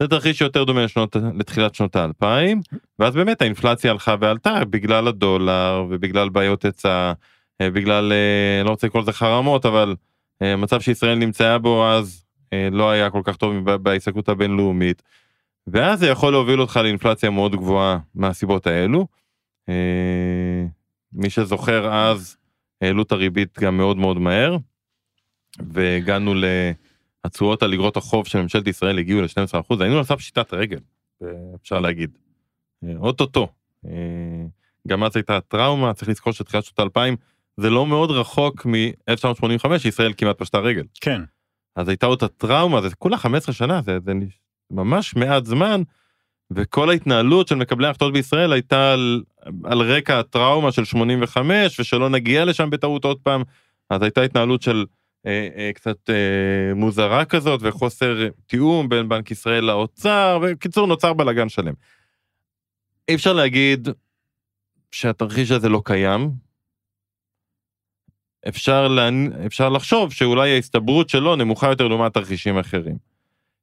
זה תרחיש שיותר דומה לשנות, לתחילת שנות האלפיים, ואז באמת האינפלציה הלכה ועלתה בגלל הדולר ובגלל בעיות היצע, אה, בגלל, אה, לא רוצה לקרוא לזה חרמות, אבל אה, מצב שישראל נמצאה בו אז לא היה כל כך טוב בהסתכלות הבינלאומית, ואז זה יכול להוביל אותך לאינפלציה מאוד גבוהה מהסיבות האלו. מי שזוכר אז העלו את הריבית גם מאוד מאוד מהר, והגענו ל... התשואות על אגרות החוב של ממשלת ישראל הגיעו ל-12%, היינו על סף פשיטת רגל, אפשר להגיד. אה, אוטוטו. אה, גם אז הייתה טראומה, צריך לזכור שתחילת שנות 2000 זה לא מאוד רחוק מ-1985 שישראל כמעט פשטה רגל.
כן.
אז הייתה אותה טראומה, זה כולה 15 שנה, זה, זה ממש מעט זמן, וכל ההתנהלות של מקבלי ההחלטות בישראל הייתה על, על רקע הטראומה של 85 ושלא נגיע לשם בטעות עוד פעם, אז הייתה התנהלות של קצת אה, מוזרה כזאת וחוסר תיאום בין בנק ישראל לאוצר וקיצור נוצר בלאגן שלם. אי אפשר להגיד שהתרחיש הזה לא קיים. אפשר, לה... אפשר לחשוב שאולי ההסתברות שלו נמוכה יותר לעומת תרחישים אחרים.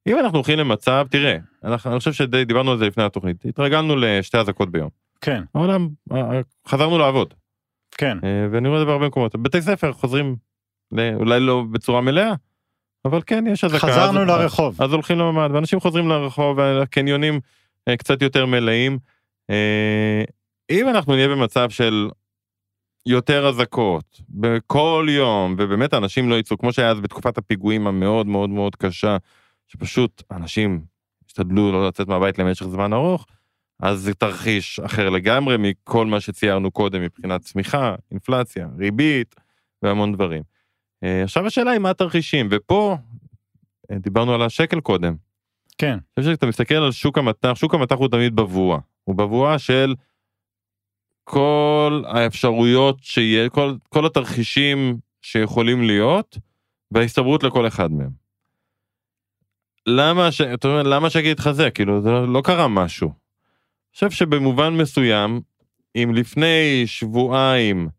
אם אנחנו הולכים למצב, תראה, אנחנו, אני חושב שדי דיברנו על זה לפני התוכנית, התרגלנו לשתי אזעקות ביום.
כן.
העולם, חזרנו לעבוד.
כן.
ואני רואה את זה בהרבה מקומות. בתי ספר חוזרים אולי לא בצורה מלאה, אבל כן, יש אזעקה.
חזרנו אז, לרחוב.
אז הולכים לממ"ד, ואנשים חוזרים לרחוב, והקניונים אה, קצת יותר מלאים. אה, אם אנחנו נהיה במצב של יותר אזעקות בכל יום, ובאמת אנשים לא יצאו, כמו שהיה אז בתקופת הפיגועים המאוד מאוד מאוד קשה, שפשוט אנשים השתדלו לא לצאת מהבית למשך זמן ארוך, אז זה תרחיש אחר לגמרי מכל מה שציירנו קודם מבחינת צמיחה, אינפלציה, ריבית והמון דברים. אה, עכשיו השאלה היא מה התרחישים, ופה אה, דיברנו על השקל קודם.
כן.
אני חושב שאתה מסתכל על שוק המטח, שוק המטח הוא תמיד בבואה. הוא בבואה של כל האפשרויות שיהיה, כל, כל התרחישים שיכולים להיות, וההסתברות לכל אחד מהם. למה, ש... אתה אומר, למה לך זה? כאילו, זה לא קרה משהו. אני חושב שבמובן מסוים, אם לפני שבועיים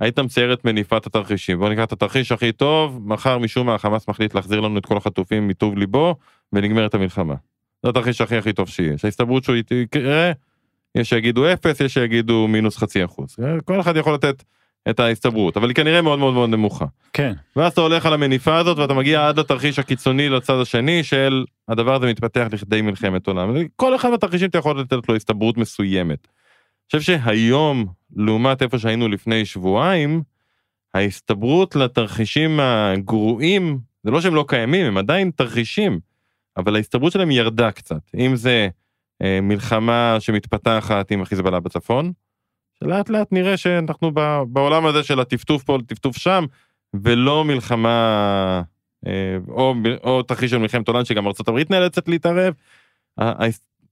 היית מצייר את מניפת התרחישים, בוא ניקח את התרחיש הכי טוב, מחר משום מה החמאס מחליט להחזיר לנו את כל החטופים מטוב ליבו, ונגמרת המלחמה. זה התרחיש הכי הכי טוב שיש. ההסתברות שהוא יקרה, יש שיגידו אפס, יש שיגידו מינוס חצי אחוז. כל אחד יכול לתת את ההסתברות, אבל היא כנראה מאוד מאוד מאוד נמוכה.
כן.
ואז אתה הולך על המניפה הזאת ואתה מגיע עד לתרחיש הקיצוני לצד השני של הדבר הזה מתפתח לכדי מלחמת עולם. כל אחד מהתרחישים אתה יכול לתת לו הסתברות מסוימת. חושב שהיום, לעומת איפה שהיינו לפני שבועיים, ההסתברות לתרחישים הגרועים, זה לא שהם לא קיימים, הם עדיין תרחישים, אבל ההסתברות שלהם ירדה קצת. אם זה אה, מלחמה שמתפתחת עם החיזבאללה בצפון, שלאט לאט נראה שאנחנו בעולם הזה של הטפטוף פה, טפטוף שם, ולא מלחמה, אה, או, או תרחיש של מלחמת עולם שגם ארה"ב נאלצת להתערב.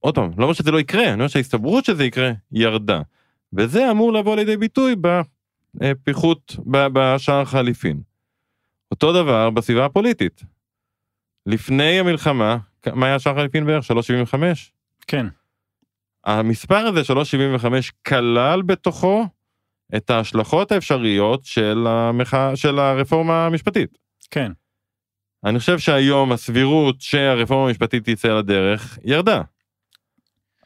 עוד פעם, לא אומר שזה לא יקרה, אני אומר שההסתברות שזה יקרה ירדה. וזה אמור לבוא לידי ביטוי בפיחות, בשער חליפין. אותו דבר בסביבה הפוליטית. לפני המלחמה, מה היה שער חליפין בערך? 3.75?
כן.
המספר הזה 375 כלל בתוכו את ההשלכות האפשריות של, המחה, של הרפורמה המשפטית.
כן.
אני חושב שהיום הסבירות שהרפורמה המשפטית תצא לדרך ירדה.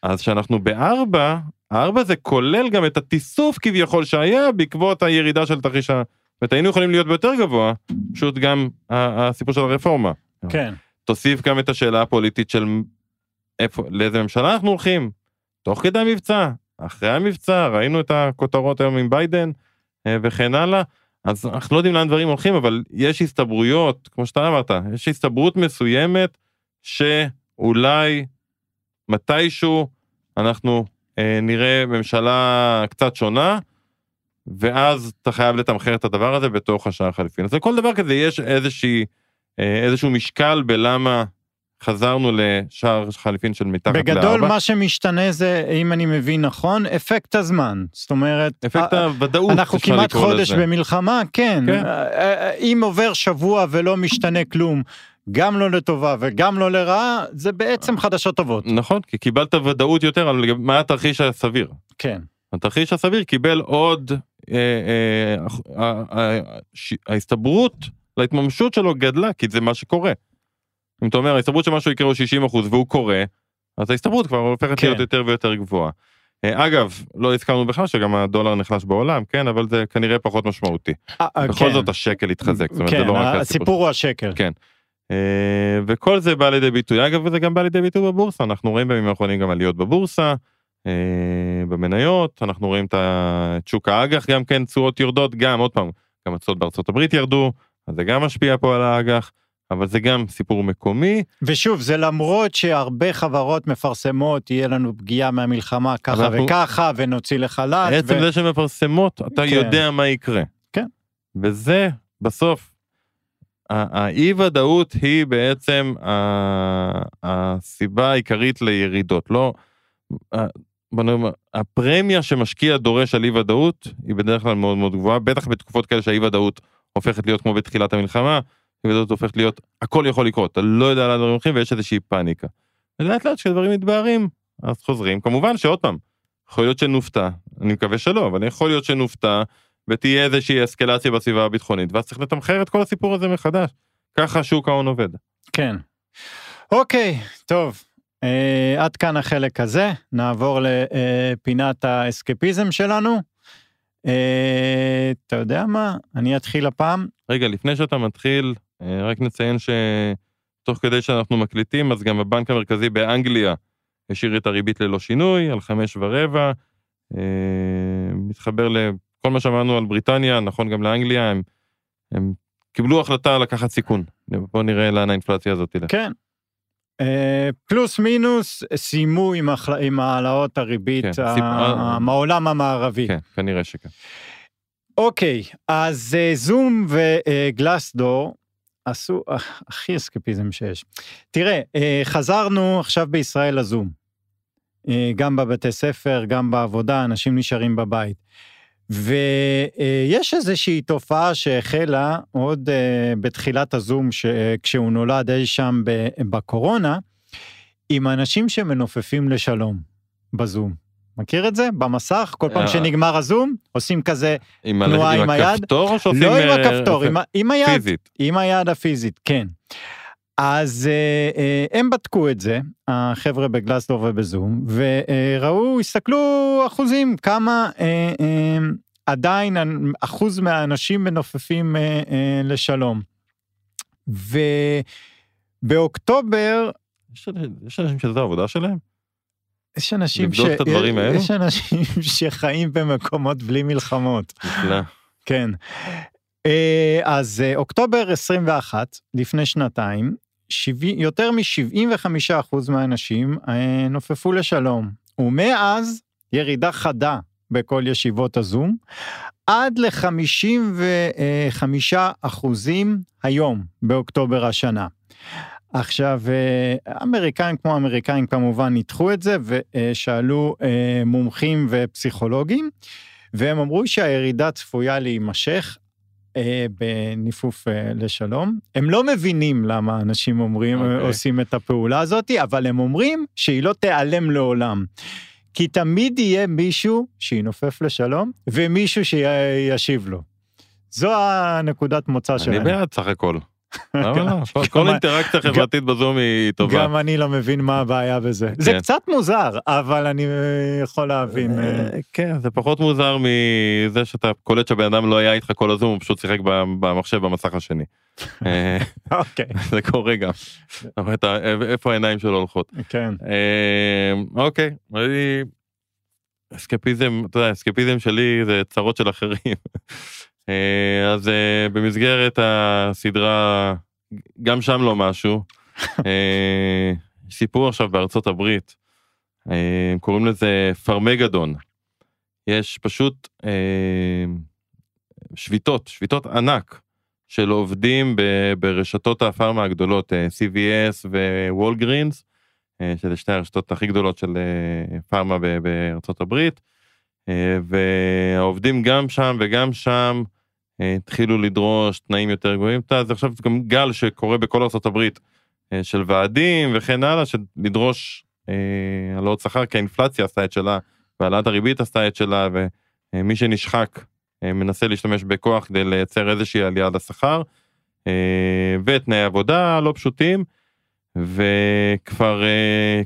אז שאנחנו בארבע, ארבע זה כולל גם את התיסוף כביכול שהיה בעקבות הירידה של תרחיש ה... זאת אומרת, היינו יכולים להיות ביותר גבוה, פשוט גם הסיפור של הרפורמה.
כן.
תוסיף גם את השאלה הפוליטית של איפה, לאיזה ממשלה אנחנו הולכים, תוך כדי המבצע, אחרי המבצע, ראינו את הכותרות היום עם ביידן אה, וכן הלאה, אז אנחנו לא יודעים לאן דברים הולכים, אבל יש הסתברויות, כמו שאתה אמרת, יש הסתברות מסוימת שאולי מתישהו אנחנו אה, נראה ממשלה קצת שונה, ואז אתה חייב לתמחר את הדבר הזה בתוך השער החליפין. אז לכל דבר כזה יש איזושהי, אה, איזשהו משקל בלמה חזרנו לשער חליפין של מתחת לארבע.
בגדול מה שמשתנה זה, אם אני מבין נכון, אפקט הזמן. זאת אומרת...
אפקט ה... הוודאות,
אנחנו כמעט חודש לזה. במלחמה, כן. כן. אם עובר שבוע ולא משתנה כלום, גם לא לטובה וגם לא לרעה, זה בעצם חדשות טובות.
נכון, כי קיבלת ודאות יותר על מה התרחיש הסביר.
כן.
התרחיש הסביר קיבל עוד, אה, אה, אה, ההסתברות להתממשות שלו גדלה, כי זה מה שקורה. אם אתה אומר ההסתברות שמשהו יקרה הוא 60 אחוז והוא קורה, אז ההסתברות כבר הופכת כן. להיות יותר ויותר גבוהה. אגב, לא הזכרנו בכלל שגם הדולר נחלש בעולם, כן, אבל זה כנראה פחות משמעותי. בכל כן. זאת השקל התחזק, זאת אומרת,
כן,
זה לא רק
הסיפור. הסיפור הוא השקל.
כן. אה, וכל זה בא לידי ביטוי, אגב, וזה גם בא לידי ביטוי בבורסה, אנחנו רואים בימים האחרונים גם עליות בבורסה, במניות, אנחנו רואים את שוק האג"ח, גם כן תשואות יורדות, גם, עוד פעם, גם התשואות בארצות הברית ירדו, אז זה גם משפיע פה על האג"ח. אבל זה גם סיפור מקומי.
ושוב, זה למרות שהרבה חברות מפרסמות, יהיה לנו פגיעה מהמלחמה ככה אנחנו... וככה, ונוציא לחל"ת.
עצם ו... זה שמפרסמות, אתה כן. יודע מה יקרה.
כן.
וזה, בסוף, האי ודאות היא בעצם הסיבה העיקרית לירידות. לא, הפרמיה שמשקיע דורש על אי ודאות היא בדרך כלל מאוד מאוד גבוהה, בטח בתקופות כאלה שהאי ודאות הופכת להיות כמו בתחילת המלחמה, וזאת הופכת להיות, הכל יכול לקרות, אתה לא יודע לאן דברים הולכים ויש איזושהי פאניקה. ולאט לאט כשדברים מתבהרים, אז חוזרים. כמובן שעוד פעם, יכול להיות שנופתע, אני מקווה שלא, אבל יכול להיות שנופתע, ותהיה איזושהי אסקלציה בסביבה הביטחונית, ואז צריך לתמחר את כל הסיפור הזה מחדש. ככה שוק ההון עובד.
כן. אוקיי, טוב. אה, עד כאן החלק הזה, נעבור לפינת האסקפיזם שלנו. אה, אתה יודע מה? אני אתחיל הפעם.
רגע, לפני שאתה מתחיל, אה, רק נציין שתוך כדי שאנחנו מקליטים, אז גם הבנק המרכזי באנגליה השאיר את הריבית ללא שינוי, על חמש ורבע. אה, מתחבר לכל מה שאמרנו על בריטניה, נכון גם לאנגליה, הם, הם קיבלו החלטה לקחת סיכון. בואו נראה לאן האינפלציה הזאת תלך.
כן. אה, פלוס מינוס סיימו עם, עם העלאות הריבית כן, מהעולם המערבי.
כן, כנראה שכן.
אוקיי, אז זום וגלסדור עשו אה, הכי אסקפיזם שיש. תראה, אה, חזרנו עכשיו בישראל לזום. אה, גם בבתי ספר, גם בעבודה, אנשים נשארים בבית. ויש איזושהי תופעה שהחלה עוד אה, בתחילת הזום, כשהוא נולד אי שם בקורונה, עם אנשים שמנופפים לשלום בזום. מכיר את זה? במסך, כל פעם אה. שנגמר הזום, עושים כזה תנועה עם היד.
עם הכפתור או שעושים...
לא עם אה, הכפתור, עם היד.
פיזית.
עם היד הפיזית, כן. אז אה, אה, הם בדקו את זה, החבר'ה בגלסדור ובזום, וראו, הסתכלו אחוזים, כמה אה, אה, עדיין אחוז מהאנשים מנופפים אה, אה, לשלום. ובאוקטובר...
יש אנשים שזה העבודה שלהם?
יש אנשים, ש... יש אנשים שחיים במקומות בלי מלחמות.
נפלא.
כן. אה, אז אה, אוקטובר 21, לפני שנתיים, יותר מ-75% מהאנשים אה, נופפו לשלום, ומאז ירידה חדה בכל ישיבות הזום, עד ל-55 אחוזים היום, באוקטובר השנה. עכשיו, אה, אמריקאים כמו אמריקאים כמובן ניתחו את זה ושאלו אה, מומחים ופסיכולוגים, והם אמרו שהירידה צפויה להימשך בניפוף לשלום. הם לא מבינים למה אנשים אומרים, okay. אוקיי. עושים את הפעולה הזאת, אבל הם אומרים שהיא לא תיעלם לעולם. כי תמיד יהיה מישהו שינופף לשלום, ומישהו שישיב לו. זו הנקודת מוצא שלהם.
אני בעד סך הכל. לא? כל אינטראקציה חברתית בזום היא טובה.
גם אני לא מבין מה הבעיה בזה. זה כן. קצת מוזר, אבל אני אה, יכול להבין. אה,
אה. כן, זה פחות מוזר מזה שאתה קולט שהבן אדם לא היה איתך כל הזום, הוא פשוט שיחק במחשב במסך השני.
אוקיי.
זה קורה גם. איפה העיניים שלו הולכות.
כן.
אוקיי, אסקפיזם, אתה יודע, אסקפיזם שלי זה צרות של אחרים. אה, אז אה, במסגרת הסדרה, גם שם לא משהו. אה, סיפור עכשיו בארצות הברית, קוראים לזה פרמגדון. יש פשוט שביתות, שביתות ענק של עובדים ברשתות הפארמה הגדולות, CVS ווולגרינס, שזה שתי הרשתות הכי גדולות של פארמה בארצות הברית. והעובדים גם שם וגם שם התחילו לדרוש תנאים יותר גבוהים. זה עכשיו גם גל שקורה בכל ארה"ב אה, של ועדים וכן הלאה, של לדרוש אה, העלאות שכר, כי האינפלציה עשתה את שלה, והעלאת הריבית עשתה את שלה, ומי שנשחק מנסה להשתמש בכוח כדי לייצר איזושהי עלייה לשכר, ותנאי עבודה לא פשוטים, וכבר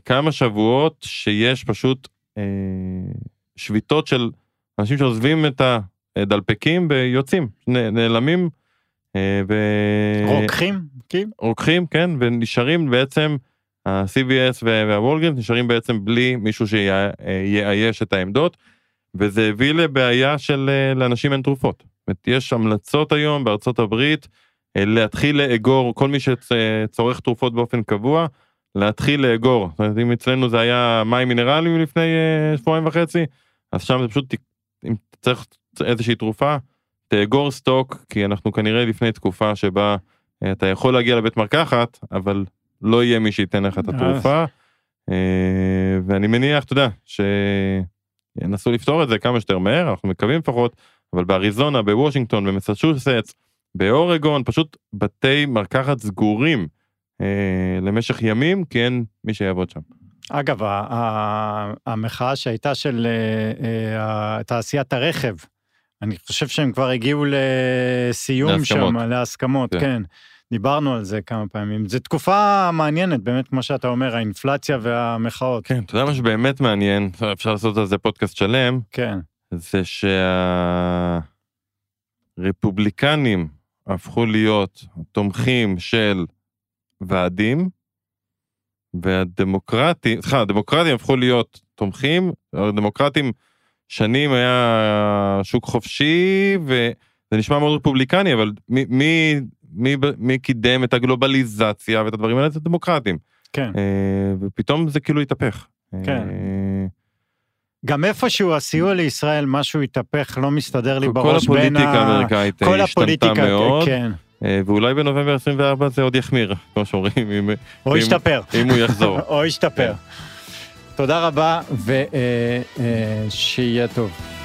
כמה שבועות שיש פשוט שביתות של אנשים שעוזבים את ה... אה, דלפקים ויוצאים, נעלמים.
אה, ו... רוקחים?
כן. רוקחים, כן, ונשארים בעצם, ה-CVS והוולגרינס נשארים בעצם בלי מישהו שיאייש את העמדות, וזה הביא לבעיה של אה, לאנשים אין תרופות. זאת יש המלצות היום בארצות הברית להתחיל לאגור, כל מי שצורך תרופות באופן קבוע, להתחיל לאגור. זאת אומרת, אם אצלנו זה היה מים מינרליים לפני שבועיים וחצי, אז שם זה פשוט, אם צריך איזושהי תרופה, תאגור סטוק, כי אנחנו כנראה לפני תקופה שבה אה, אתה יכול להגיע לבית מרקחת, אבל לא יהיה מי שייתן לך את התרופה. אה, ואני מניח, אתה יודע, שינסו לפתור את זה כמה שיותר מהר, אנחנו מקווים לפחות, אבל באריזונה, בוושינגטון, במסצ'וסטס, באורגון, פשוט בתי מרקחת סגורים אה, למשך ימים, כי אין מי שיעבוד שם.
אגב, המחאה שהייתה של תעשיית הרכב, אני חושב שהם כבר הגיעו לסיום להסכמות. שם, להסכמות, כן. כן. דיברנו על זה כמה פעמים. זו תקופה מעניינת, באמת, כמו שאתה אומר, האינפלציה והמחאות.
כן, אתה יודע מה שבאמת מעניין, אפשר לעשות על זה פודקאסט שלם,
כן.
זה שהרפובליקנים הפכו להיות תומכים של ועדים, והדמוקרטים, סליחה, הדמוקרטים הפכו להיות תומכים, הדמוקרטים שנים היה שוק חופשי וזה נשמע מאוד רפובליקני אבל מי, מי, מי, מי קידם את הגלובליזציה ואת הדברים האלה זה דמוקרטים.
כן.
אה, ופתאום זה כאילו התהפך.
כן. אה, גם איפשהו הסיוע לישראל משהו התהפך לא מסתדר לי בראש
בין ה... כל הפוליטיקה האמריקאית השתנתה מאוד.
כן.
אה, ואולי בנובמבר 24 זה עוד יחמיר כמו שאומרים.
או ישתפר.
אם הוא יחזור.
או ישתפר. תודה רבה, ושיהיה טוב.